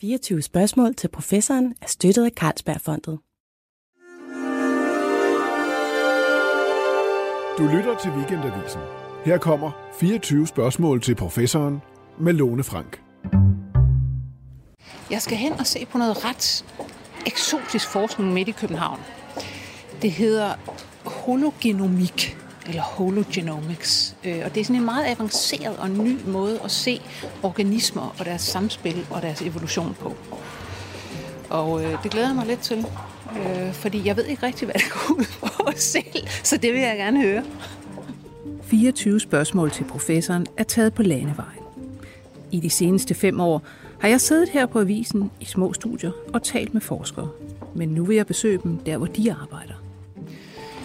24 spørgsmål til professoren er støttet af Carlsbergfondet. Du lytter til Weekendavisen. Her kommer 24 spørgsmål til professoren med Lone Frank. Jeg skal hen og se på noget ret eksotisk forskning midt i København. Det hedder hologenomik, eller hologenomics. Øh, og det er sådan en meget avanceret og ny måde at se organismer og deres samspil og deres evolution på. Og øh, det glæder jeg mig lidt til, øh, fordi jeg ved ikke rigtig, hvad det går ud på selv, så det vil jeg gerne høre. 24 spørgsmål til professoren er taget på landevejen. I de seneste fem år har jeg siddet her på avisen i små studier og talt med forskere. Men nu vil jeg besøge dem der, hvor de arbejder.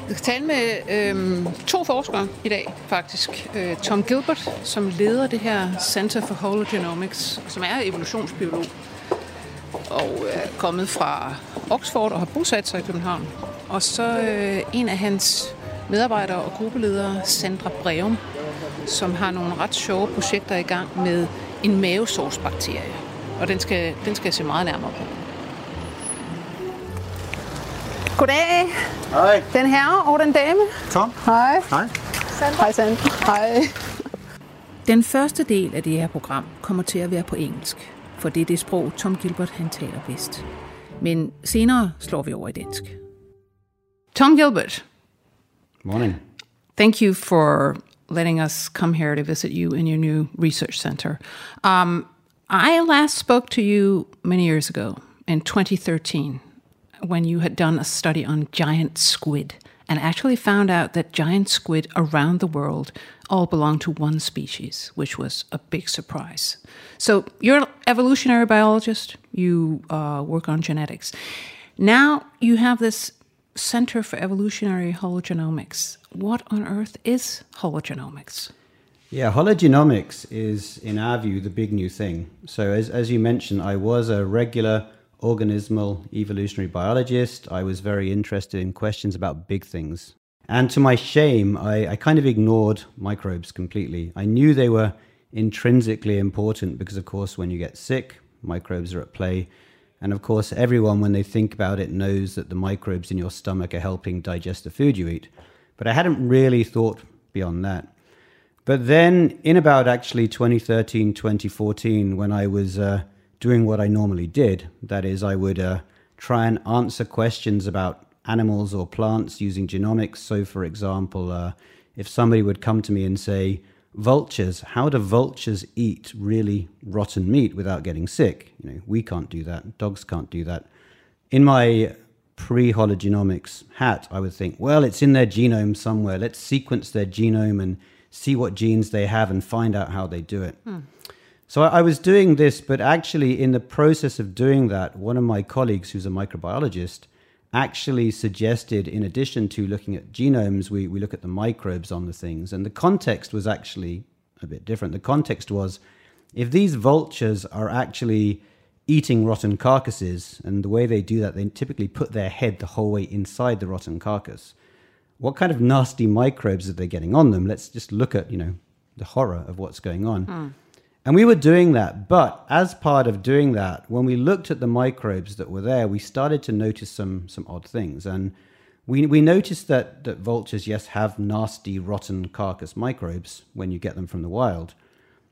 Jeg skal tale med øh, to forskere i dag, faktisk. Øh, Tom Gilbert, som leder det her Center for Hologenomics, som er evolutionsbiolog, og øh, er kommet fra Oxford og har bosat sig i København. Og så øh, en af hans medarbejdere og gruppeledere, Sandra Breum, som har nogle ret sjove projekter i gang med en mavesårsbakterie. Og den skal, den skal jeg se meget nærmere på. Goddag. Hej. Den herre og den dame. Tom. Hej. Hej. Hej, Sandra. Hej. Den første del af det her program kommer til at være på engelsk, for det er det sprog, Tom Gilbert han taler bedst. Men senere slår vi over i dansk. Tom Gilbert, Morning. thank you for letting us come here to visit you in your new research center. Um, I last spoke to you many years ago in 2013 when you had done a study on giant squid and actually found out that giant squid around the world all belong to one species, which was a big surprise. So you're an evolutionary biologist, you uh, work on genetics. Now you have this Center for Evolutionary Hologenomics. What on earth is hologenomics? Yeah, hologenomics is, in our view, the big new thing. So, as, as you mentioned, I was a regular organismal evolutionary biologist. I was very interested in questions about big things. And to my shame, I, I kind of ignored microbes completely. I knew they were intrinsically important because, of course, when you get sick, microbes are at play. And of course, everyone, when they think about it, knows that the microbes in your stomach are helping digest the food you eat. But I hadn't really thought beyond that. But then, in about actually 2013, 2014, when I was uh, doing what I normally did, that is, I would uh, try and answer questions about animals or plants using genomics. So, for example, uh, if somebody would come to me and say, Vultures, how do vultures eat really rotten meat without getting sick? You know, we can't do that. Dogs can't do that. In my pre hologenomics hat, I would think, well, it's in their genome somewhere. Let's sequence their genome and see what genes they have and find out how they do it. So I was doing this, but actually, in the process of doing that, one of my colleagues, who's a microbiologist, actually suggested, in addition to looking at genomes, we, we look at the microbes on the things. And the context was actually a bit different. The context was if these vultures are actually eating rotten carcasses, and the way they do that, they typically put their head the whole way inside the rotten carcass. What kind of nasty microbes are they getting on them? Let's just look at, you know, the horror of what's going on. Hmm. And we were doing that, but as part of doing that, when we looked at the microbes that were there, we started to notice some some odd things. And we we noticed that that vultures, yes, have nasty, rotten carcass microbes when you get them from the wild.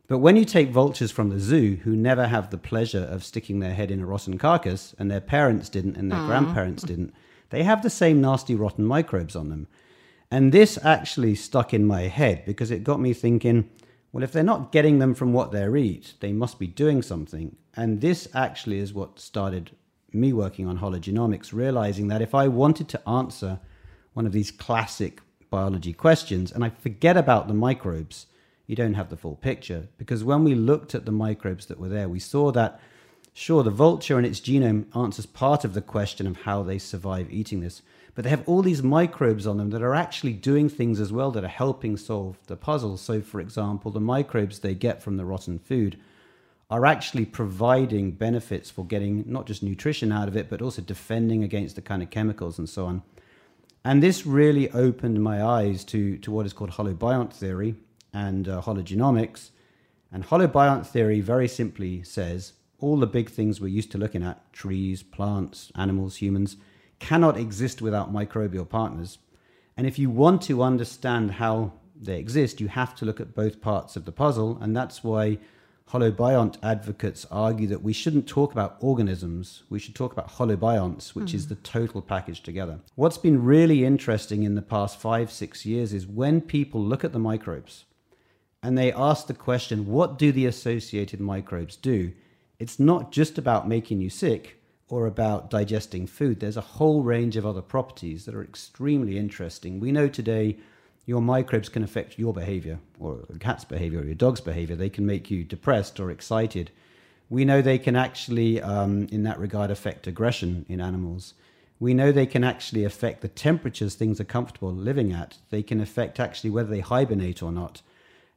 But when you take vultures from the zoo who never have the pleasure of sticking their head in a rotten carcass, and their parents didn't and their grandparents didn't, they have the same nasty, rotten microbes on them. And this actually stuck in my head because it got me thinking, well, if they're not getting them from what they eat, they must be doing something. And this actually is what started me working on hologenomics, realizing that if I wanted to answer one of these classic biology questions and I forget about the microbes, you don't have the full picture. Because when we looked at the microbes that were there, we saw that, sure, the vulture and its genome answers part of the question of how they survive eating this, but they have all these microbes on them that are actually doing things as well that are helping solve the puzzle. So, for example, the microbes they get from the rotten food are actually providing benefits for getting not just nutrition out of it, but also defending against the kind of chemicals and so on. And this really opened my eyes to, to what is called holobiont theory and uh, hologenomics. And holobiont theory very simply says all the big things we're used to looking at trees, plants, animals, humans cannot exist without microbial partners. And if you want to understand how they exist, you have to look at both parts of the puzzle. And that's why holobiont advocates argue that we shouldn't talk about organisms, we should talk about holobionts, which mm. is the total package together. What's been really interesting in the past five, six years is when people look at the microbes and they ask the question, what do the associated microbes do? It's not just about making you sick or about digesting food. There's a whole range of other properties that are extremely interesting. We know today your microbes can affect your behavior or a cat's behavior or your dog's behavior. They can make you depressed or excited. We know they can actually, um, in that regard, affect aggression in animals. We know they can actually affect the temperatures things are comfortable living at. They can affect actually whether they hibernate or not.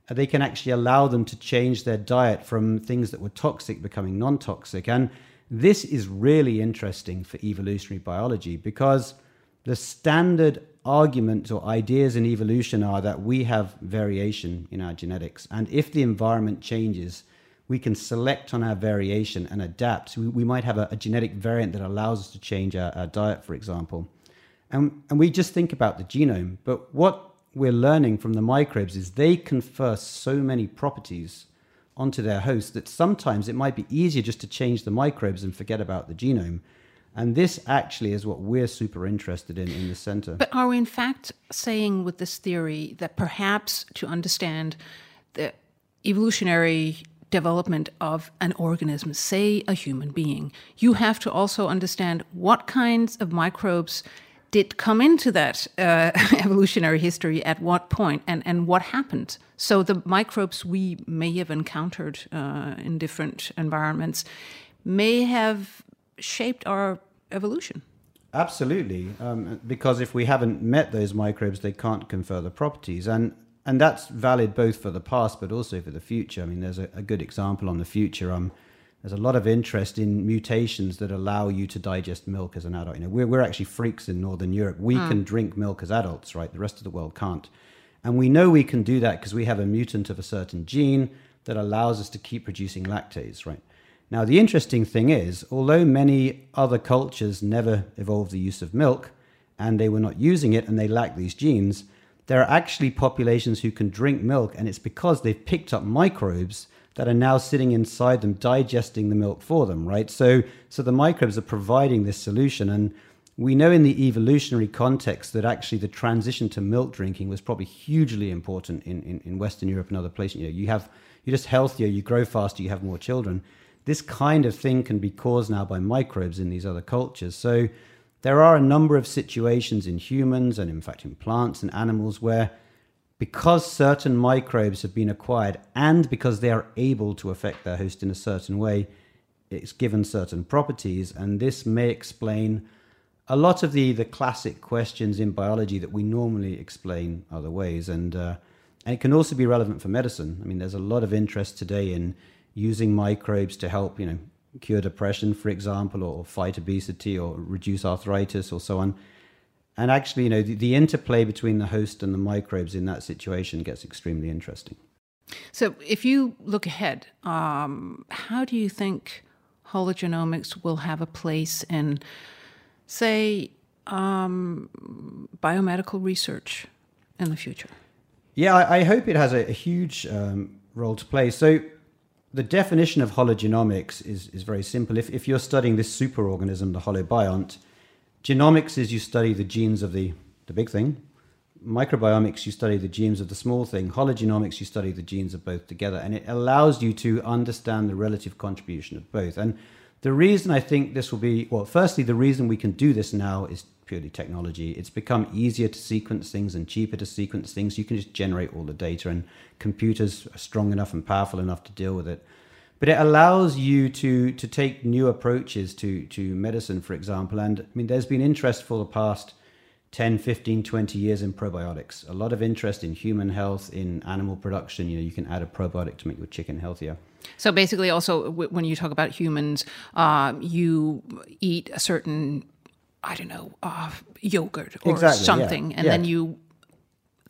Uh, they can actually allow them to change their diet from things that were toxic becoming non toxic. And this is really interesting for evolutionary biology because the standard arguments or ideas in evolution are that we have variation in our genetics. And if the environment changes, we can select on our variation and adapt. We, we might have a, a, genetic variant that allows us to change our, our diet, for example. And, and we just think about the genome. But what we're learning from the microbes is they confer so many properties onto their host that sometimes it might be easier just to change the microbes and forget about the genome. And this actually is what we're super interested in in the center. But are we in fact saying with this theory that perhaps to understand the evolutionary development of an organism, say a human being, you have to also understand what kinds of microbes did come into that uh, evolutionary history at what point and, and what happened. So the microbes we may have encountered uh, in different environments may have shaped our evolution. Absolutely, um, because if we haven't met those microbes, they can't confer the properties, and and that's valid both for the past but also for the future. I mean, there's a, a good example on the future. Um, there's a lot of interest in mutations that allow you to digest milk as an adult. You know, we're, we're actually freaks in Northern Europe. We mm. can drink milk as adults, right? The rest of the world can't. And we know we can do that because we have a mutant of a certain gene that allows us to keep producing lactase, right? Now, the interesting thing is, although many other cultures never evolved the use of milk and they were not using it and they lack these genes, there are actually populations who can drink milk, and it's because they've picked up microbes that are now sitting inside them, digesting the milk for them, right? So, so the microbes are providing this solution. And we know in the evolutionary context that actually the transition to milk drinking was probably hugely important in, in, in Western Europe and other places. You know, you have, you're just healthier, you grow faster, you have more children. This kind of thing can be caused now by microbes in these other cultures. So there are a number of situations in humans and in fact in plants and animals where because certain microbes have been acquired and because they are able to affect their host in a certain way, it's given certain properties. And this may explain a lot of the, the classic questions in biology that we normally explain other ways. And, uh, and it can also be relevant for medicine. I mean, there's a lot of interest today in using microbes to help, you know, cure depression, for example, or fight obesity or reduce arthritis or so on and actually, you know, the, the, interplay between the host and the microbes in that situation gets extremely interesting. So, if you look ahead, um, how do you think hologenomics will have a place in, say, um, biomedical research in the future? Yeah, I, I hope it has a, a huge um, role to play. So, the definition of hologenomics is, is very simple. If, if you're studying this superorganism, the holobiont, Genomics is you study the genes of the, the big thing. Microbiomics, you study the genes of the small thing. Hologenomics, you study the genes of both together. And it allows you to understand the relative contribution of both. And the reason I think this will be, well, firstly, the reason we can do this now is purely technology. It's become easier to sequence things and cheaper to sequence things. You can just generate all the data, and computers are strong enough and powerful enough to deal with it but it allows you to to take new approaches to to medicine for example and i mean there's been interest for the past 10 15 20 years in probiotics a lot of interest in human health in animal production you know you can add a probiotic to make your chicken healthier so basically also when you talk about humans um, you eat a certain i don't know uh, yogurt or exactly, something yeah. and yeah. then you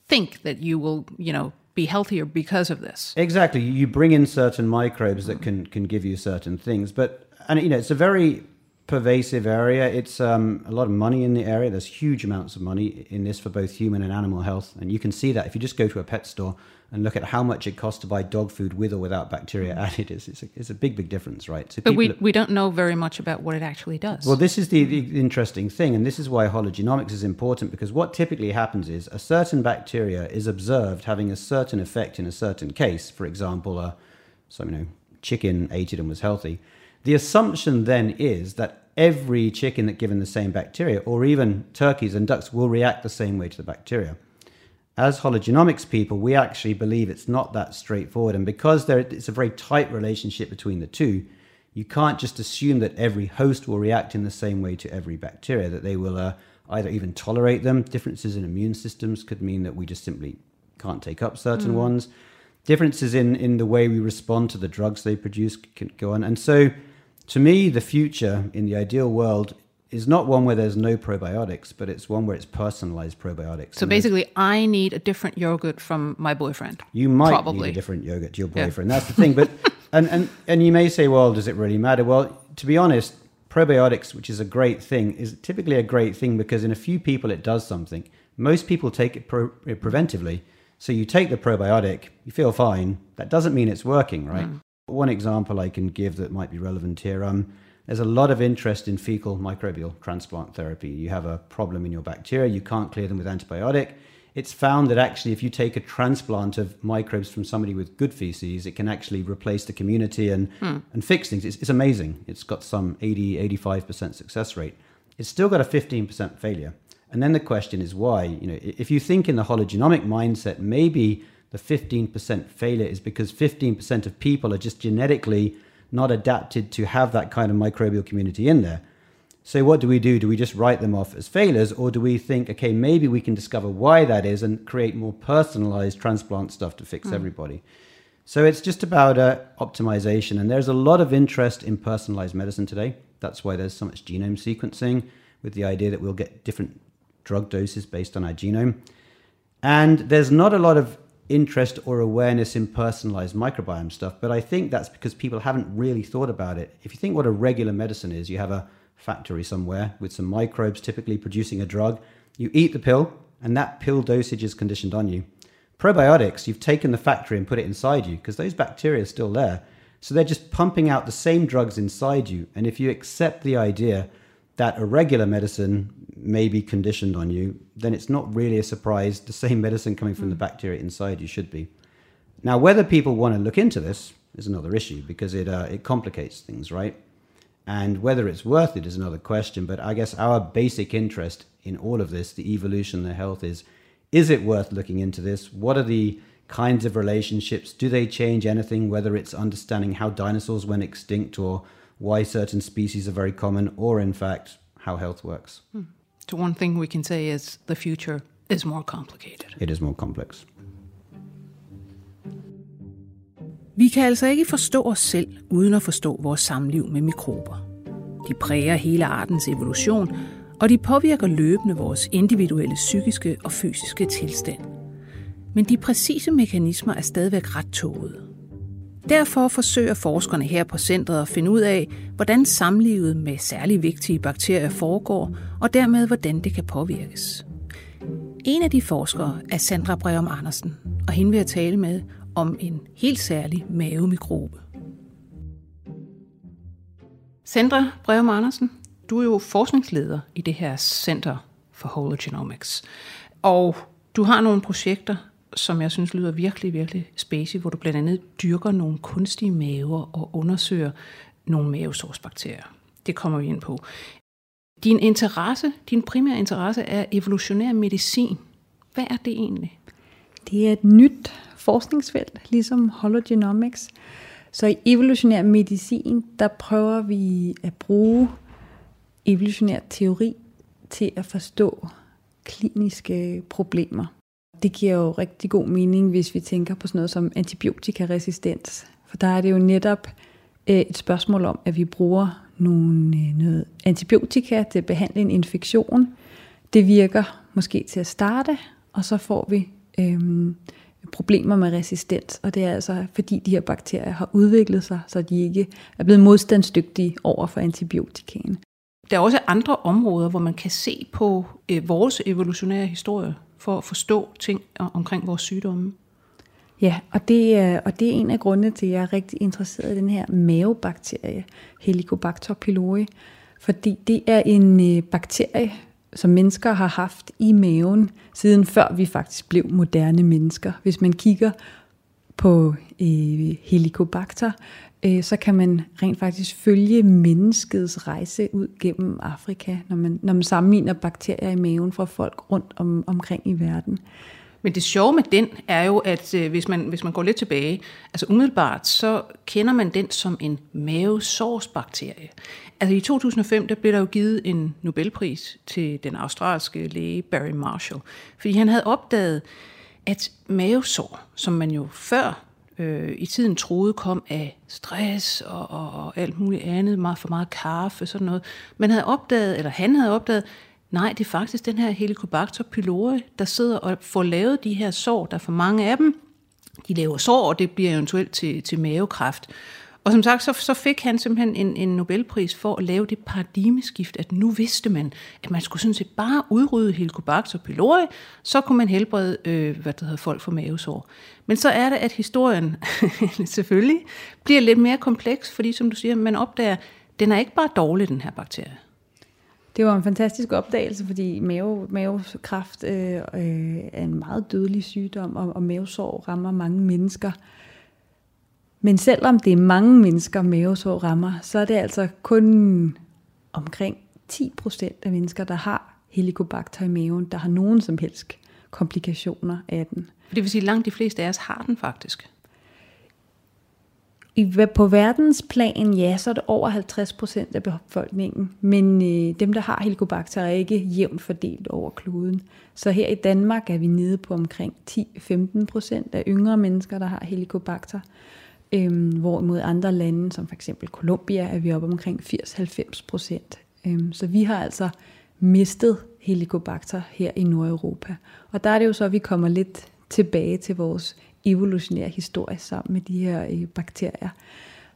think that you will you know be healthier because of this. Exactly. You bring in certain microbes that can can give you certain things, but and you know it's a very pervasive area. It's um, a lot of money in the area. There's huge amounts of money in this for both human and animal health, and you can see that if you just go to a pet store and look at how much it costs to buy dog food with or without bacteria mm. added. It's, it's, a, it's a big, big difference, right? So but we, we don't know very much about what it actually does. Well, this is the, the interesting thing, and this is why hologenomics is important because what typically happens is a certain bacteria is observed having a certain effect in a certain case. For example, uh, some you know chicken ate it and was healthy. The assumption then is that every chicken that given the same bacteria, or even turkeys and ducks, will react the same way to the bacteria as hologenomics people, we actually believe it's not that straightforward. And because there, it's a very tight relationship between the two, you can't just assume that every host will react in the same way to every bacteria, that they will uh, either even tolerate them. Differences in immune systems could mean that we just simply can't take up certain mm. ones. Differences in, in the way we respond to the drugs they produce can go on. And so, to me, the future in the ideal world is not one where there's no probiotics, but it's one where it's personalized probiotics. So basically, I need a different yogurt from my boyfriend. You might probably. need a different yogurt to your boyfriend. Yeah. That's the thing. But and, and and you may say, well, does it really matter? Well, to be honest, probiotics, which is a great thing, is typically a great thing because in a few people it does something. Most people take it pro- preventively. So you take the probiotic, you feel fine. That doesn't mean it's working, right? Mm. One example I can give that might be relevant here. Um, there's a lot of interest in fecal microbial transplant therapy. You have a problem in your bacteria, you can't clear them with antibiotic. It's found that actually, if you take a transplant of microbes from somebody with good feces, it can actually replace the community and, hmm. and fix things. It's, it's amazing. It's got some 80, 85% success rate. It's still got a 15% failure. And then the question is why? You know, if you think in the hologenomic mindset, maybe the 15% failure is because 15% of people are just genetically not adapted to have that kind of microbial community in there. So, what do we do? Do we just write them off as failures, or do we think, okay, maybe we can discover why that is and create more personalized transplant stuff to fix mm. everybody? So, it's just about uh, optimization. And there's a lot of interest in personalized medicine today. That's why there's so much genome sequencing with the idea that we'll get different drug doses based on our genome. And there's not a lot of interest or awareness in personalized microbiome stuff, but I think that's because people haven't really thought about it. If you think what a regular medicine is, you have a factory somewhere with some microbes typically producing a drug. You eat the pill, and that pill dosage is conditioned on you. Probiotics, you've taken the factory and put it inside you because those bacteria are still there. So they're just pumping out the same drugs inside you. And if you accept the idea that a regular medicine may be conditioned on you, then it's not really a surprise the same medicine coming from mm. the hmm. bacteria inside you should be. Now, whether people want to look into this is another issue because it, uh, it complicates things, right? And whether it's worth it is another question. But I guess our basic interest in all of this, the evolution, the health, is is it worth looking into this? What are the kinds of relationships? Do they change anything? Whether it's understanding how dinosaurs went extinct or why certain species are very common, or in fact, how health works. Hmm. So, one thing we can say is the future is more complicated. It is more complex. Vi kan altså ikke forstå os selv uden at forstå vores samliv med mikrober. De præger hele artens evolution, og de påvirker løbende vores individuelle psykiske og fysiske tilstand. Men de præcise mekanismer er stadigvæk ret tåget. Derfor forsøger forskerne her på centret at finde ud af, hvordan samlivet med særlig vigtige bakterier foregår, og dermed hvordan det kan påvirkes. En af de forskere er Sandra Breum Andersen, og hende vil jeg tale med om en helt særlig mavemikrobe. Sandra Breum Andersen, du er jo forskningsleder i det her Center for Hologenomics. Og du har nogle projekter, som jeg synes lyder virkelig, virkelig spacey, hvor du blandt andet dyrker nogle kunstige maver og undersøger nogle mavesårsbakterier. Det kommer vi ind på. Din interesse, din primære interesse er evolutionær medicin. Hvad er det egentlig? Det er et nyt forskningsfelt, ligesom hologenomics. Så i evolutionær medicin, der prøver vi at bruge evolutionær teori til at forstå kliniske problemer. Det giver jo rigtig god mening, hvis vi tænker på sådan noget som antibiotikaresistens. For der er det jo netop øh, et spørgsmål om, at vi bruger nogle, øh, noget antibiotika til at behandle en infektion. Det virker måske til at starte, og så får vi øhm, problemer med resistens, og det er altså fordi de her bakterier har udviklet sig, så de ikke er blevet modstandsdygtige over for antibiotikaen. Der er også andre områder, hvor man kan se på øh, vores evolutionære historie for at forstå ting omkring vores sygdomme. Ja, og det, er, og det er en af grundene til, at jeg er rigtig interesseret i den her mavebakterie, Helicobacter pylori, fordi det er en øh, bakterie, som mennesker har haft i maven, siden før vi faktisk blev moderne mennesker. Hvis man kigger på øh, Helicobacter, øh, så kan man rent faktisk følge menneskets rejse ud gennem Afrika, når man, når man sammenligner bakterier i maven fra folk rundt om, omkring i verden. Men det sjove med den er jo, at øh, hvis, man, hvis man går lidt tilbage, altså umiddelbart, så kender man den som en mavesårsbakterie. Altså i 2005, der blev der jo givet en Nobelpris til den australske læge Barry Marshall, fordi han havde opdaget, at mavesår, som man jo før øh, i tiden troede kom af stress og, og, og alt muligt andet, meget for meget kaffe, sådan noget, man havde opdaget, eller han havde opdaget, Nej, det er faktisk den her Helicobacter pylori, der sidder og får lavet de her sår. Der er for mange af dem. De laver sår, og det bliver eventuelt til, til mavekræft. Og som sagt, så, så fik han simpelthen en, en Nobelpris for at lave det paradigmeskift, at nu vidste man, at man skulle sådan set bare udrydde Helicobacter pylori, så kunne man helbrede øh, hvad det hedder, folk for mavesår. Men så er det, at historien selvfølgelig bliver lidt mere kompleks, fordi som du siger, man opdager, den er ikke bare dårlig, den her bakterie. Det var en fantastisk opdagelse, fordi mave, mavekræft øh, øh, er en meget dødelig sygdom, og, og mavesår rammer mange mennesker. Men selvom det er mange mennesker, mavesår rammer, så er det altså kun omkring 10% af mennesker, der har helicobacter i maven, der har nogen som helst komplikationer af den. Det vil sige, at langt de fleste af os har den faktisk. I, på verdensplan, ja, så er det over 50 procent af befolkningen, men øh, dem, der har helicobacter, er ikke jævnt fordelt over kloden. Så her i Danmark er vi nede på omkring 10-15 procent af yngre mennesker, der har helicobacter. Øhm, hvorimod andre lande, som for eksempel Colombia, er vi oppe omkring 80-90 procent. Øhm, så vi har altså mistet helicobacter her i Nordeuropa. Og der er det jo så, at vi kommer lidt tilbage til vores evolutionære historie sammen med de her øh, bakterier.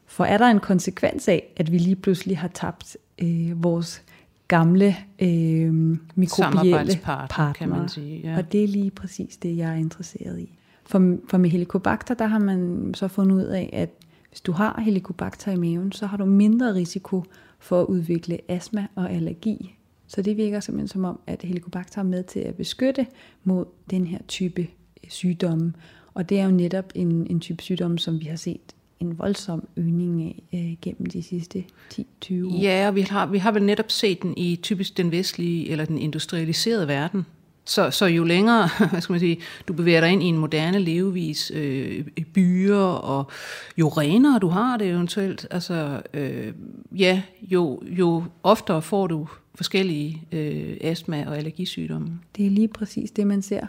For er der en konsekvens af, at vi lige pludselig har tabt øh, vores gamle øh, mikrobielle partner, kan man sige. Ja. Og det er lige præcis det, jeg er interesseret i. For, for med helicobacter, der har man så fundet ud af, at hvis du har helicobacter i maven, så har du mindre risiko for at udvikle astma og allergi. Så det virker simpelthen som om, at helicobacter er med til at beskytte mod den her type øh, sygdomme. Og det er jo netop en, en type sygdom, som vi har set en voldsom øgning af øh, gennem de sidste 10-20 år. Ja, og vi har, vi har vel netop set den i typisk den vestlige eller den industrialiserede verden. Så, så jo længere hvad skal man sige, du bevæger dig ind i en moderne levevis, øh, byer, og jo renere du har det eventuelt, altså, øh, ja, jo, jo oftere får du forskellige øh, astma- og allergisygdomme. Det er lige præcis det, man ser.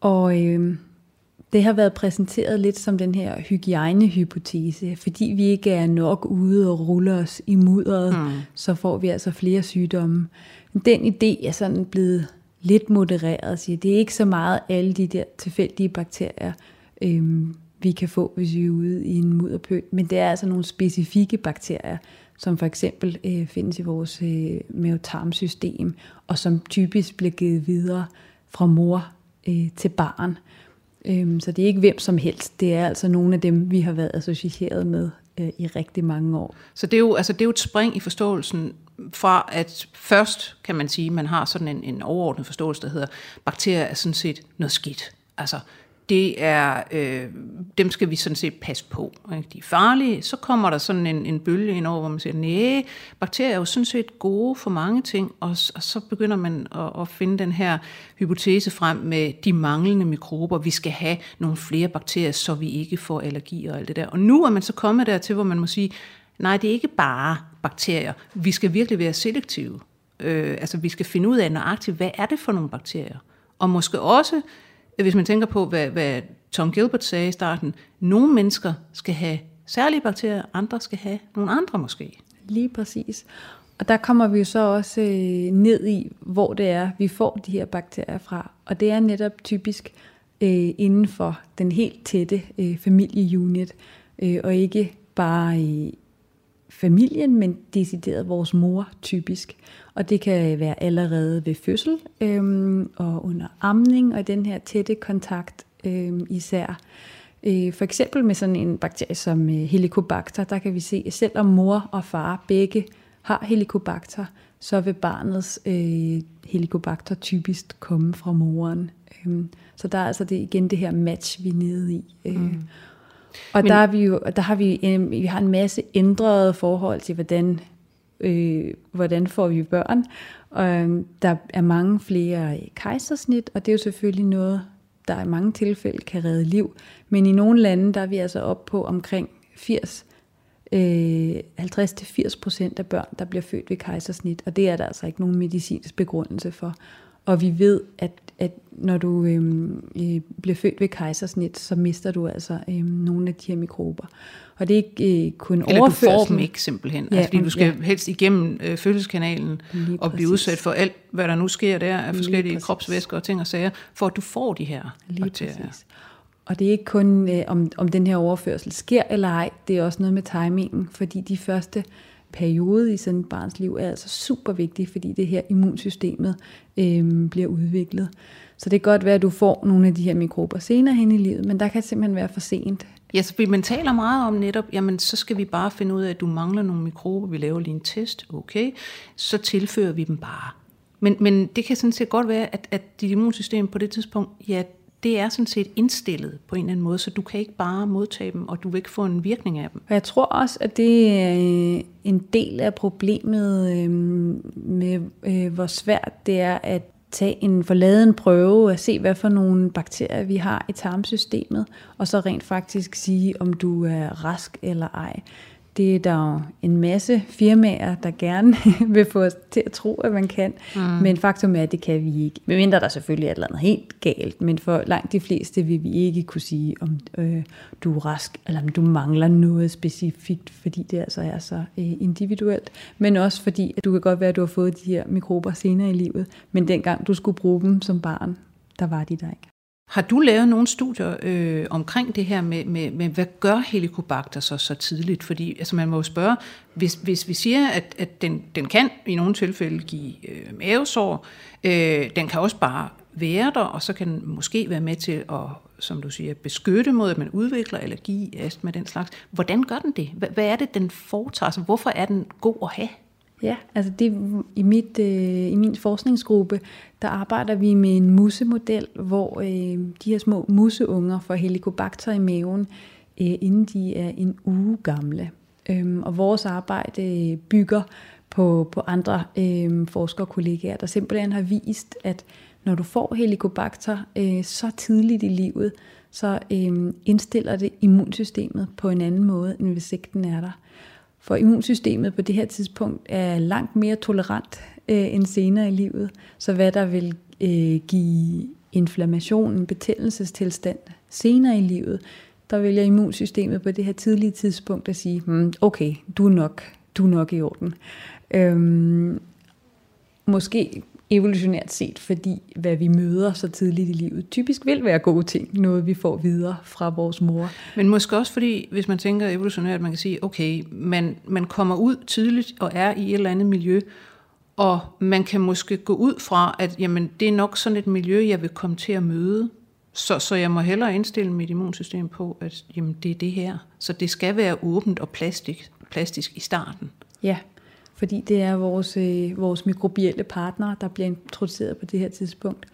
Og øh, det har været præsenteret lidt som den her hygiejnehypotese, fordi vi ikke er nok ude og rulle os i mudderet, mm. så får vi altså flere sygdomme. Den idé er sådan blevet lidt modereret, siger, det er ikke så meget alle de der tilfældige bakterier, øhm, vi kan få, hvis vi er ude i en mudderpøl, men det er altså nogle specifikke bakterier, som for eksempel øh, findes i vores øh, mavetarmsystem, og som typisk bliver givet videre fra mor øh, til barn. Øhm, så det er ikke hvem som helst. Det er altså nogle af dem, vi har været associeret med øh, i rigtig mange år. Så det er, jo, altså det er jo et spring i forståelsen fra at først kan man sige, man har sådan en, en overordnet forståelse, der hedder, bakterier er sådan set noget skidt. Altså det er, øh, dem skal vi sådan set passe på. Ikke? De er farlige. Så kommer der sådan en, en bølge ind over, hvor man siger, nej, bakterier er jo sådan set gode for mange ting, og, og så begynder man at, at finde den her hypotese frem med de manglende mikrober. Vi skal have nogle flere bakterier, så vi ikke får allergi og alt det der. Og nu er man så kommet dertil, hvor man må sige, nej, det er ikke bare bakterier. Vi skal virkelig være selektive. Øh, altså vi skal finde ud af nøjagtigt, hvad er det for nogle bakterier? Og måske også hvis man tænker på, hvad, hvad Tom Gilbert sagde i starten, nogle mennesker skal have særlige bakterier, andre skal have nogle andre måske. Lige præcis. Og der kommer vi jo så også øh, ned i, hvor det er, vi får de her bakterier fra. Og det er netop typisk øh, inden for den helt tætte øh, familieunit, øh, og ikke bare i familien, men decideret vores mor typisk. Og det kan være allerede ved fødsel øhm, og under amning og den her tætte kontakt øhm, især. Øh, for eksempel med sådan en bakterie som øh, Helicobacter, der kan vi se, at selvom mor og far begge har Helicobacter, så vil barnets øh, Helicobacter typisk komme fra moren. Øhm, så der er altså det, igen det her match, vi er nede i. Øh, mm. Og Men, der, er vi jo, der har vi, øh, vi har en masse ændrede forhold til, hvordan, øh, hvordan får vi børn. Og øh, der er mange flere kejsersnit, og det er jo selvfølgelig noget, der i mange tilfælde kan redde liv. Men i nogle lande, der er vi altså op på omkring 80 øh, 50-80 procent af børn, der bliver født ved kejsersnit, og det er der altså ikke nogen medicinsk begrundelse for. Og vi ved, at, at når du øhm, øh, bliver født ved kejsersnit, så mister du altså øh, nogle af de her mikrober. Og det er ikke øh, kun Eller overførsel. du får dem ikke simpelthen. Ja, altså, fordi du skal ja. helst igennem øh, fødselskanalen Lige og blive udsat for alt, hvad der nu sker der af forskellige kropsvæsker og ting og sager, for at du får de her Lige bakterier. Præcis. Og det er ikke kun, øh, om, om den her overførsel sker eller ej, det er også noget med timingen, fordi de første periode i sådan et barns liv er altså super vigtig, fordi det her immunsystemet øh, bliver udviklet. Så det kan godt være, at du får nogle af de her mikrober senere hen i livet, men der kan simpelthen være for sent. Ja, så man taler meget om netop, jamen så skal vi bare finde ud af, at du mangler nogle mikrober, vi laver lige en test, okay, så tilfører vi dem bare. Men, men det kan sådan set godt være, at, at dit immunsystem på det tidspunkt, ja, det er sådan set indstillet på en eller anden måde, så du kan ikke bare modtage dem, og du vil ikke få en virkning af dem. Og jeg tror også, at det er øh, en del af problemet øh, med, øh, hvor svært det er at tage en forladen prøve og se, hvad for nogle bakterier vi har i tarmsystemet, og så rent faktisk sige, om du er rask eller ej det er der jo en masse firmaer, der gerne vil få os til at tro, at man kan. Mm. Men faktum er, at det kan vi ikke. Medmindre der selvfølgelig er et eller andet helt galt. Men for langt de fleste vil vi ikke kunne sige, om øh, du er rask, eller om du mangler noget specifikt, fordi det altså er så øh, individuelt. Men også fordi, at du kan godt være, at du har fået de her mikrober senere i livet. Men dengang du skulle bruge dem som barn, der var de der ikke. Har du lavet nogle studier øh, omkring det her med, med, med, hvad gør helicobacter så så tidligt? Fordi altså man må jo spørge, hvis, hvis vi siger, at, at den, den kan i nogle tilfælde give øh, mavesår, øh, den kan også bare være der, og så kan den måske være med til at, som du siger, beskytte mod, at man udvikler allergi, astma, den slags. Hvordan gør den det? Hvad, hvad er det, den foretager sig? Hvorfor er den god at have? Ja, altså det, i, mit, øh, i min forskningsgruppe, der arbejder vi med en musemodel, hvor øh, de her små museunger får helicobacter i maven, øh, inden de er en uge gamle. Øhm, og vores arbejde øh, bygger på, på andre øh, forskerkollegaer, der simpelthen har vist, at når du får helicobacter øh, så tidligt i livet, så øh, indstiller det immunsystemet på en anden måde, end hvis ikke den er der. For immunsystemet på det her tidspunkt er langt mere tolerant øh, end senere i livet. Så hvad der vil øh, give inflammation, en betændelsestilstand senere i livet, der vælger immunsystemet på det her tidlige tidspunkt at sige, hmm, okay, du er nok, du er nok i orden. Øhm, måske evolutionært set, fordi hvad vi møder så tidligt i livet, typisk vil være gode ting, noget vi får videre fra vores mor. Men måske også fordi, hvis man tænker evolutionært, man kan sige, okay, man, man kommer ud tidligt og er i et eller andet miljø, og man kan måske gå ud fra, at jamen, det er nok sådan et miljø, jeg vil komme til at møde. Så, så jeg må hellere indstille mit immunsystem på, at jamen, det er det her. Så det skal være åbent og plastik, plastisk i starten. Ja, fordi det er vores, øh, vores mikrobielle partner, der bliver introduceret på det her tidspunkt.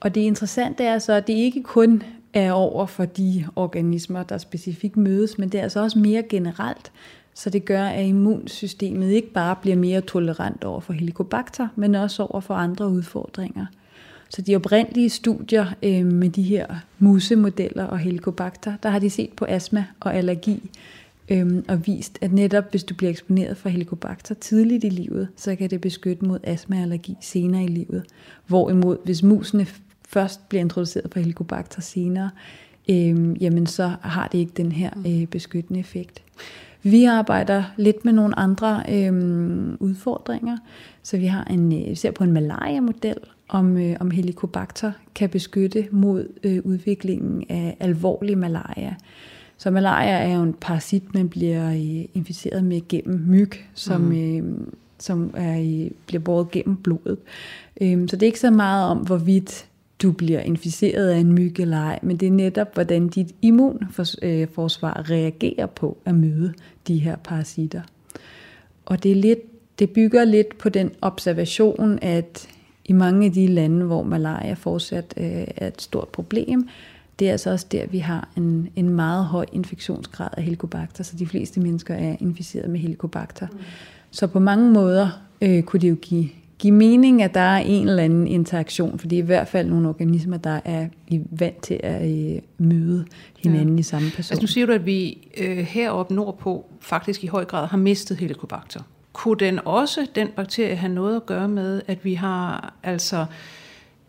Og det interessante er så, at det ikke kun er over for de organismer, der specifikt mødes, men det er altså også mere generelt. Så det gør, at immunsystemet ikke bare bliver mere tolerant over for helicobacter, men også over for andre udfordringer. Så de oprindelige studier øh, med de her musemodeller og helicobacter, der har de set på astma og allergi øhm, og vist, at netop hvis du bliver eksponeret for helicobacter tidligt i livet, så kan det beskytte mod astmaallergi senere i livet. Hvorimod, hvis musene først bliver introduceret for helicobacter senere, øh, jamen så har det ikke den her øh, beskyttende effekt. Vi arbejder lidt med nogle andre øh, udfordringer, så vi har en, øh, vi ser på en malaria-model, om, øh, om helicobacter kan beskytte mod øh, udviklingen af alvorlig malaria. Så malaria er jo en parasit, man bliver øh, inficeret med gennem myg, som, mm. øh, som er, bliver båret gennem blodet. Øh, så det er ikke så meget om, hvorvidt du bliver inficeret af en myg eller ej, men det er netop, hvordan dit immunforsvar øh, reagerer på at møde de her parasitter. Og det, er lidt, det bygger lidt på den observation, at i mange af de lande, hvor malaria fortsat øh, er et stort problem, det er altså også der, vi har en, en meget høj infektionsgrad af helicobacter, så de fleste mennesker er inficeret med helicobacter. Mm. Så på mange måder øh, kunne det jo give, give mening, at der er en eller anden interaktion, for det er i hvert fald nogle organismer, der er vant til at øh, møde hinanden ja. i samme person. Altså nu siger du, at vi øh, heroppe nordpå faktisk i høj grad har mistet helicobacter. Kunne den også, den bakterie, have noget at gøre med, at vi har altså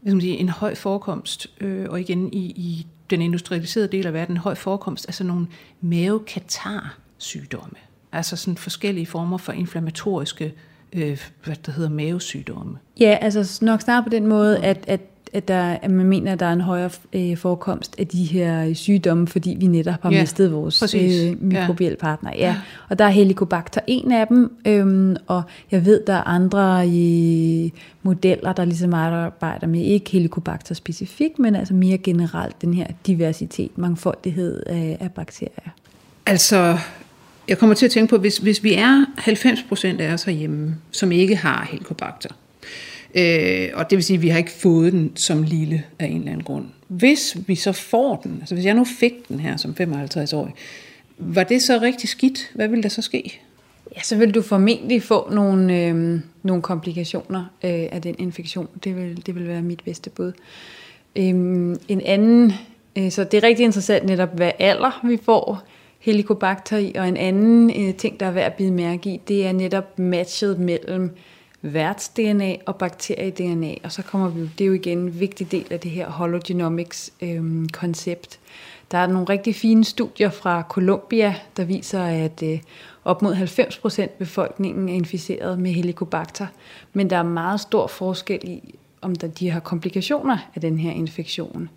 hvad skal man sige, en høj forekomst, øh, og igen i, i den industrialiserede del af verden, en høj forekomst af sådan nogle mavekatar-sygdomme. Altså sådan forskellige former for inflammatoriske øh, hvad der hedder mavesygdomme. Ja, altså nok snart på den måde, at, at at, der, at man mener, at der er en højere øh, forekomst af de her sygdomme, fordi vi netop har ja, mistet vores øh, mikrobielle ja. partner. Ja. Og der er Helicobacter en af dem, øhm, og jeg ved, der er andre i modeller, der ligesom arbejder med ikke Helicobacter specifikt, men altså mere generelt den her diversitet, mangfoldighed af, af bakterier. Altså, jeg kommer til at tænke på, hvis, hvis vi er 90% af os herhjemme, som ikke har Helicobacter, Øh, og det vil sige, at vi har ikke fået den som lille af en eller anden grund. Hvis vi så får den, altså hvis jeg nu fik den her som 55-årig, var det så rigtig skidt? Hvad ville der så ske? Ja, så vil du formentlig få nogle, øh, nogle komplikationer øh, af den infektion. Det vil, det vil være mit bedste bud. Øh, en anden, øh, så det er rigtig interessant netop, hvad alder vi får helicobacter i, og en anden øh, ting, der er værd at bide mærke i, det er netop matchet mellem værts-DNA og bakterie-DNA, og så kommer vi, det er jo igen en vigtig del af det her hologenomics-koncept. Øhm, øh, der er nogle rigtig fine studier fra Colombia, der viser, at øh, op mod 90% af befolkningen er inficeret med helicobacter, men der er meget stor forskel i, om der, de har komplikationer af den her infektion.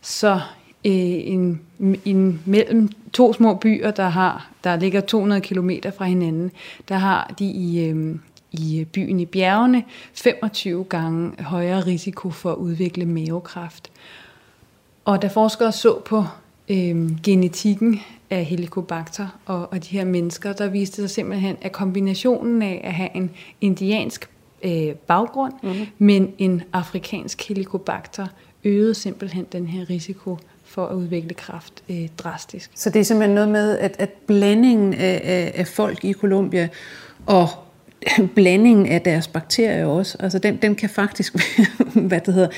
Så øh, en, en, mellem to små byer, der har der ligger 200 km fra hinanden, der har de i, øh, i byen i bjergene 25 gange højere risiko for at udvikle mavekræft. Og da forskere så på øh, genetikken af helicobacter og, og de her mennesker, der viste sig simpelthen, at kombinationen af at have en indiansk øh, baggrund, mm-hmm. men en afrikansk helicobacter, øgede simpelthen den her risiko for at udvikle kræft øh, drastisk. Så det er simpelthen noget med, at, at blandingen af, af, af folk i Colombia og blandingen af deres bakterier også. Altså den, den kan faktisk hvad det hedder,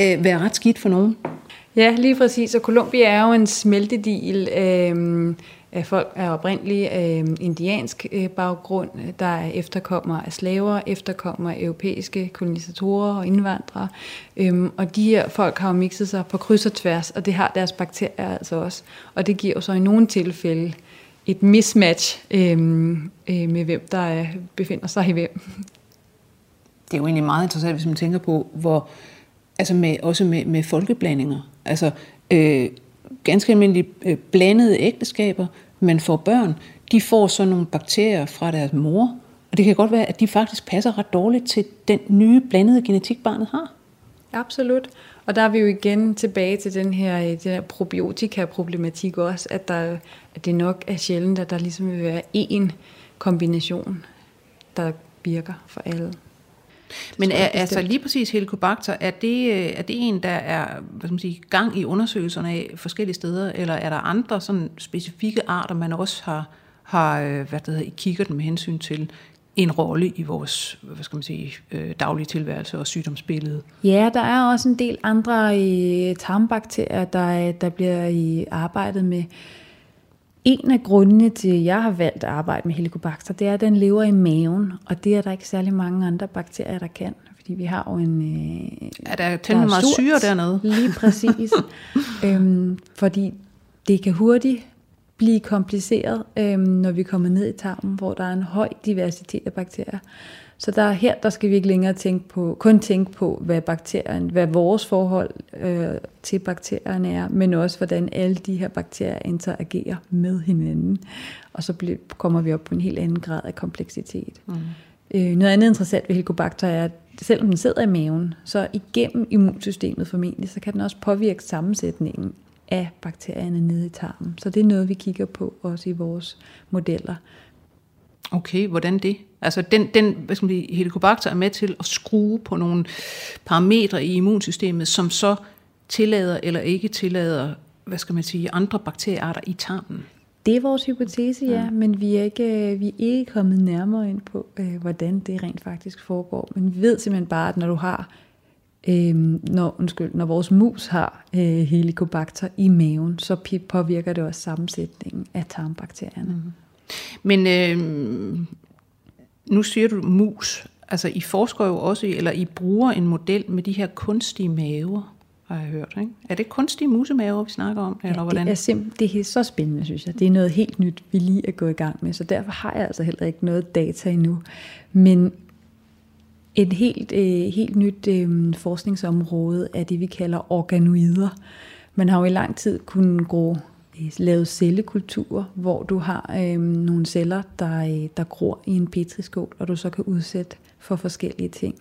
øh, være ret skidt for nogen. Ja, lige præcis. Og Colombia er jo en smeltedil øh, af folk af oprindelig øh, indiansk øh, baggrund, der er efterkommer af slaver, efterkommer af europæiske kolonisatorer og indvandrere. Øh, og de her folk har jo mixet sig på kryds og tværs, og det har deres bakterier altså også. Og det giver jo så i nogle tilfælde et mismatch øh, øh, med hvem der øh, befinder sig i hvem. Det er jo egentlig meget interessant, hvis man tænker på, hvor, altså med, også med, med folkeblandinger, altså øh, ganske almindelige øh, blandede ægteskaber, man får børn, de får så nogle bakterier fra deres mor, og det kan godt være, at de faktisk passer ret dårligt til den nye blandede genetik, barnet har. Absolut. Og der er vi jo igen tilbage til den her, øh, den her probiotika-problematik også, at, der, at det nok er sjældent, at der ligesom vil være én kombination, der virker for alle. Det Men er, altså lige præcis Helicobacter, er det, øh, er det en, der er hvad skal man sige, gang i undersøgelserne af forskellige steder, eller er der andre sådan specifikke arter, man også har, har øh, hvad det hedder, kigger den med hensyn til en rolle i vores hvad skal man sige, øh, daglige tilværelse og sygdomsbillede. Ja, der er også en del andre i tarmbakterier, der, der bliver i arbejdet med. En af grundene til, at jeg har valgt at arbejde med Helicobacter, det er, at den lever i maven, og det er der ikke særlig mange andre bakterier, der kan. Fordi vi har jo en... Øh, er der temmelig meget syre dernede? Lige præcis. øhm, fordi det kan hurtigt blive kompliceret, øhm, når vi kommer ned i tarmen, hvor der er en høj diversitet af bakterier. Så der her, der skal vi ikke længere tænke på, kun tænke på, hvad bakterien, hvad vores forhold øh, til bakterierne er, men også hvordan alle de her bakterier interagerer med hinanden. Og så bliver, kommer vi op på en helt anden grad af kompleksitet. Mm. Øh, noget andet interessant ved Helicobacter er, at selvom den sidder i maven, så igennem immunsystemet formentlig, så kan den også påvirke sammensætningen af bakterierne nede i tarmen. Så det er noget, vi kigger på også i vores modeller. Okay, hvordan det? Altså den, den hvad skal man sige, helicobacter er med til at skrue på nogle parametre i immunsystemet, som så tillader eller ikke tillader, hvad skal man sige, andre bakteriearter i tarmen. Det er vores hypotese, ja, ja. men vi er, ikke, vi er ikke kommet nærmere ind på, øh, hvordan det rent faktisk foregår. Men vi ved simpelthen bare, at når du har, øh, når, undskyld, når vores mus har øh, helicobacter i maven, så påvirker det også sammensætningen af tarmbakterierne. Mm. Men øh, nu siger du mus. Altså, I forsker jo også, eller I bruger en model med de her kunstige maver, har jeg hørt. Ikke? Er det kunstige musemaver, vi snakker om? Eller ja, hvordan? Det, er simp- det er så spændende, synes jeg. Det er noget helt nyt, vi lige er gået i gang med, så derfor har jeg altså heller ikke noget data endnu. Men et helt, øh, helt nyt øh, forskningsområde er det, vi kalder organoider. Man har jo i lang tid kunnet gro lavet cellekultur, hvor du har øh, nogle celler, der, øh, der gror i en petriskål, og du så kan udsætte for forskellige ting.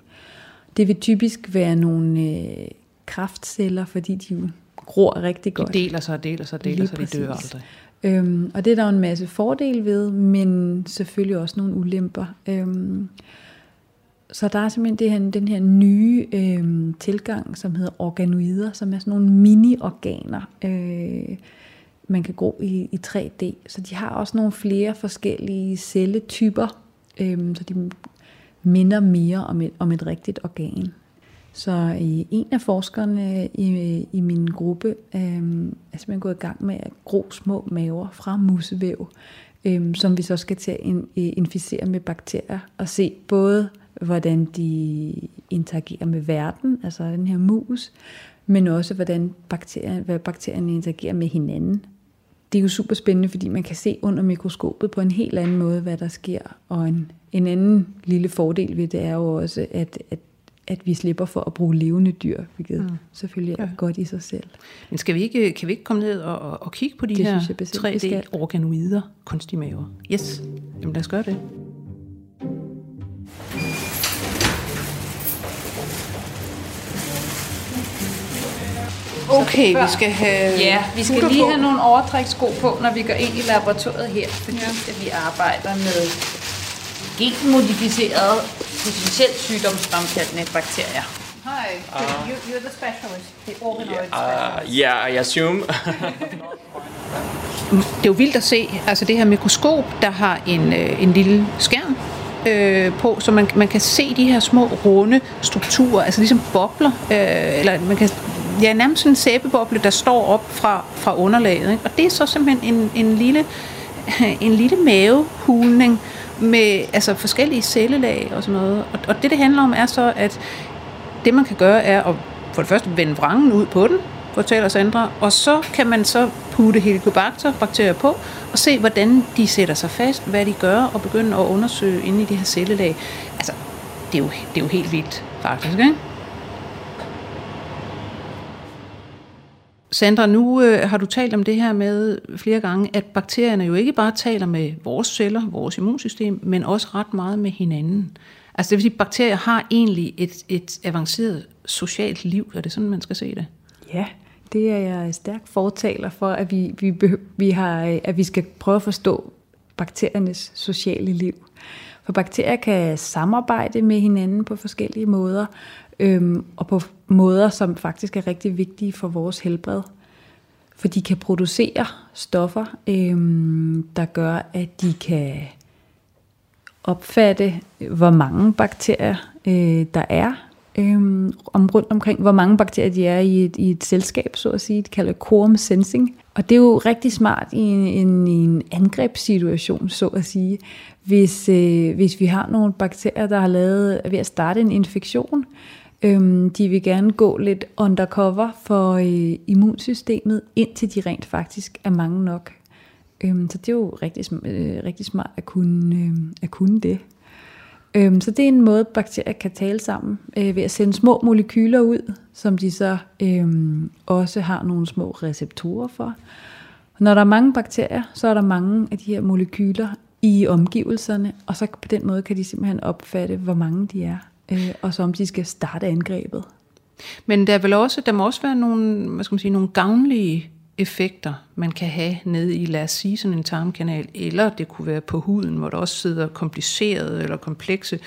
Det vil typisk være nogle øh, kraftceller, fordi de gror rigtig godt. De deler sig og deler sig og deler sig, de dør aldrig. Øhm, og det er der jo en masse fordele ved, men selvfølgelig også nogle ulemper. Øhm, så der er simpelthen det her, den her nye øh, tilgang, som hedder organoider, som er sådan nogle mini-organer. Øh, man kan gro i, i 3D. Så de har også nogle flere forskellige celletyper, øh, så de minder mere om et, om et rigtigt organ. Så øh, en af forskerne øh, i, i min gruppe øh, er simpelthen gået i gang med at gro små maver fra musevæv, øh, som vi så skal til at in, øh, inficere med bakterier og se både, hvordan de interagerer med verden, altså den her mus, men også hvordan bakterier, hvad bakterierne interagerer med hinanden det er jo super spændende, fordi man kan se under mikroskopet på en helt anden måde, hvad der sker. Og en, en anden lille fordel ved det er jo også, at, at, at vi slipper for at bruge levende dyr, hvilket mm. selvfølgelig er ja. godt i sig selv. Men skal vi ikke, kan vi ikke komme ned og, og kigge på de det her 3D-organoider, kunstige maver? Yes, jamen lad os gøre det. Okay, vi skal have Ja, vi skal lige på. have nogle overtrækssko på, når vi går ind i laboratoriet her, fordi ja. at vi arbejder med genmodificerede, potentielt sygdomsfremkaldende bakterier. Hi, uh, you, you're the specialist, the organoid yeah, uh, yeah, I assume. det er jo vildt at se, altså det her mikroskop, der har en, øh, en lille skærm øh, på, så man, man kan se de her små runde strukturer, altså ligesom bobler, øh, eller man kan ja, nærmest en sæbeboble, der står op fra, fra underlaget. Ikke? Og det er så simpelthen en, en lille, en lille mavehulning med altså forskellige cellelag og sådan noget. Og, og det, det handler om, er så, at det, man kan gøre, er at for det første vende vrangen ud på den, fortæller Sandra, og så kan man så putte helicobacter bakterier på, og se, hvordan de sætter sig fast, hvad de gør, og begynde at undersøge inde i de her cellelag. Altså, det er jo, det er jo helt vildt, faktisk, ikke? Sandra, nu øh, har du talt om det her med flere gange, at bakterierne jo ikke bare taler med vores celler, vores immunsystem, men også ret meget med hinanden. Altså det vil sige, at bakterier har egentlig et, et avanceret socialt liv. Er det sådan, man skal se det? Ja, det er jeg stærk fortaler for, at vi, vi, vi, har, at vi skal prøve at forstå bakteriernes sociale liv. For bakterier kan samarbejde med hinanden på forskellige måder, øhm, og på måder, som faktisk er rigtig vigtige for vores helbred. For de kan producere stoffer, øhm, der gør, at de kan opfatte, hvor mange bakterier øh, der er øhm, om rundt omkring, hvor mange bakterier de er i et, i et selskab, så at sige. Det kalder quorum sensing. Og det er jo rigtig smart i en, en, en angrebssituation, så at sige. Hvis, øh, hvis vi har nogle bakterier, der har lavet, er ved at starte en infektion, øhm, de vil gerne gå lidt undercover for øh, immunsystemet, indtil de rent faktisk er mange nok. Øhm, så det er jo rigtig, øh, rigtig smart at kunne, øh, at kunne det. Øhm, så det er en måde, bakterier kan tale sammen øh, ved at sende små molekyler ud, som de så øhm, også har nogle små receptorer for. Når der er mange bakterier, så er der mange af de her molekyler i omgivelserne, og så på den måde kan de simpelthen opfatte, hvor mange de er, øh, og så om de skal starte angrebet. Men der, er vel også, der må også være nogle, hvad skal man sige, nogle gavnlige effekter, man kan have nede i, lad os sige, sådan en tarmkanal, eller det kunne være på huden, hvor der også sidder komplicerede eller komplekse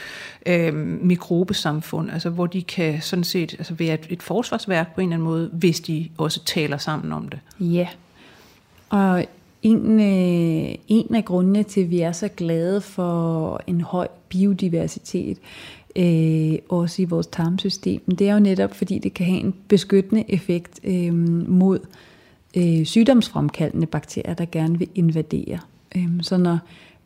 øh, mikrobesamfund, altså hvor de kan sådan set altså være et, et forsvarsværk på en eller anden måde, hvis de også taler sammen om det. Ja, og en, øh, en af grundene til, at vi er så glade for en høj biodiversitet, øh, også i vores tarmsystem, det er jo netop, fordi det kan have en beskyttende effekt øh, mod øh, sygdomsfremkaldende bakterier, der gerne vil invadere. Øh, så når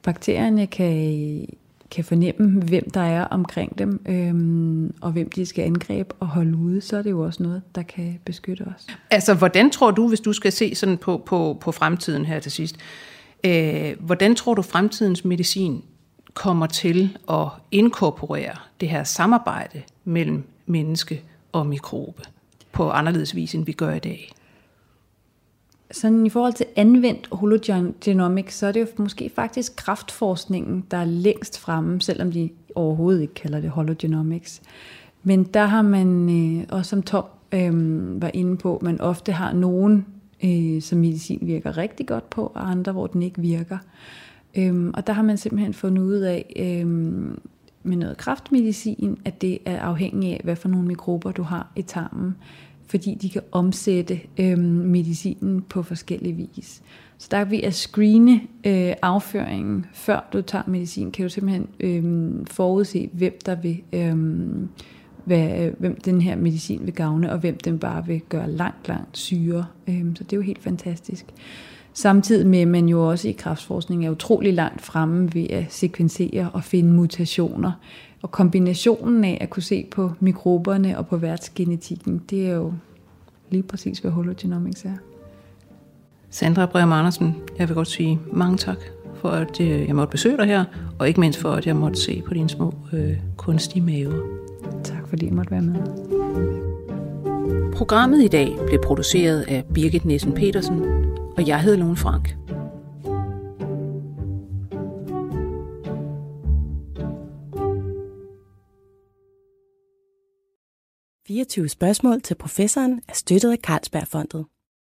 bakterierne kan, kan fornemme, hvem der er omkring dem, øh, og hvem de skal angribe og holde ude, så er det jo også noget, der kan beskytte os. Altså, hvordan tror du, hvis du skal se sådan på, på, på fremtiden her til sidst, øh, hvordan tror du, fremtidens medicin kommer til at inkorporere det her samarbejde mellem menneske og mikrobe på anderledes vis, end vi gør i dag? Sådan i forhold til anvendt hologenomics, så er det jo måske faktisk kraftforskningen, der er længst fremme, selvom de overhovedet ikke kalder det hologenomics. Men der har man, øh, også som Tom øh, var inde på, man ofte har nogen, øh, som medicin virker rigtig godt på, og andre, hvor den ikke virker. Øh, Øhm, og der har man simpelthen fundet ud af, øhm, med noget kraftmedicin, at det er afhængigt af, hvad for nogle mikrober du har i tarmen fordi de kan omsætte øhm, medicinen på forskellige vis. Så der ved at screene øh, afføringen, før du tager medicin, kan du simpelthen øh, forudse, hvem der vil, øhm, øh, hvad, hvem den her medicin vil gavne, og hvem den bare vil gøre langt, langt syre. Øh, så det er jo helt fantastisk. Samtidig med, at man jo også i kraftforskning er utrolig langt fremme ved at sekvensere og finde mutationer. Og kombinationen af at kunne se på mikroberne og på værtsgenetikken, det er jo lige præcis, hvad hologenomics er. Sandra Breum Andersen, jeg vil godt sige mange tak for, at øh, jeg måtte besøge dig her, og ikke mindst for, at jeg måtte se på dine små øh, kunstige maver. Tak fordi jeg måtte være med. Programmet i dag blev produceret af Birgit Nissen Petersen, og jeg hedder Lone Frank. 24 spørgsmål til professoren er støttet af Carlsbergfondet.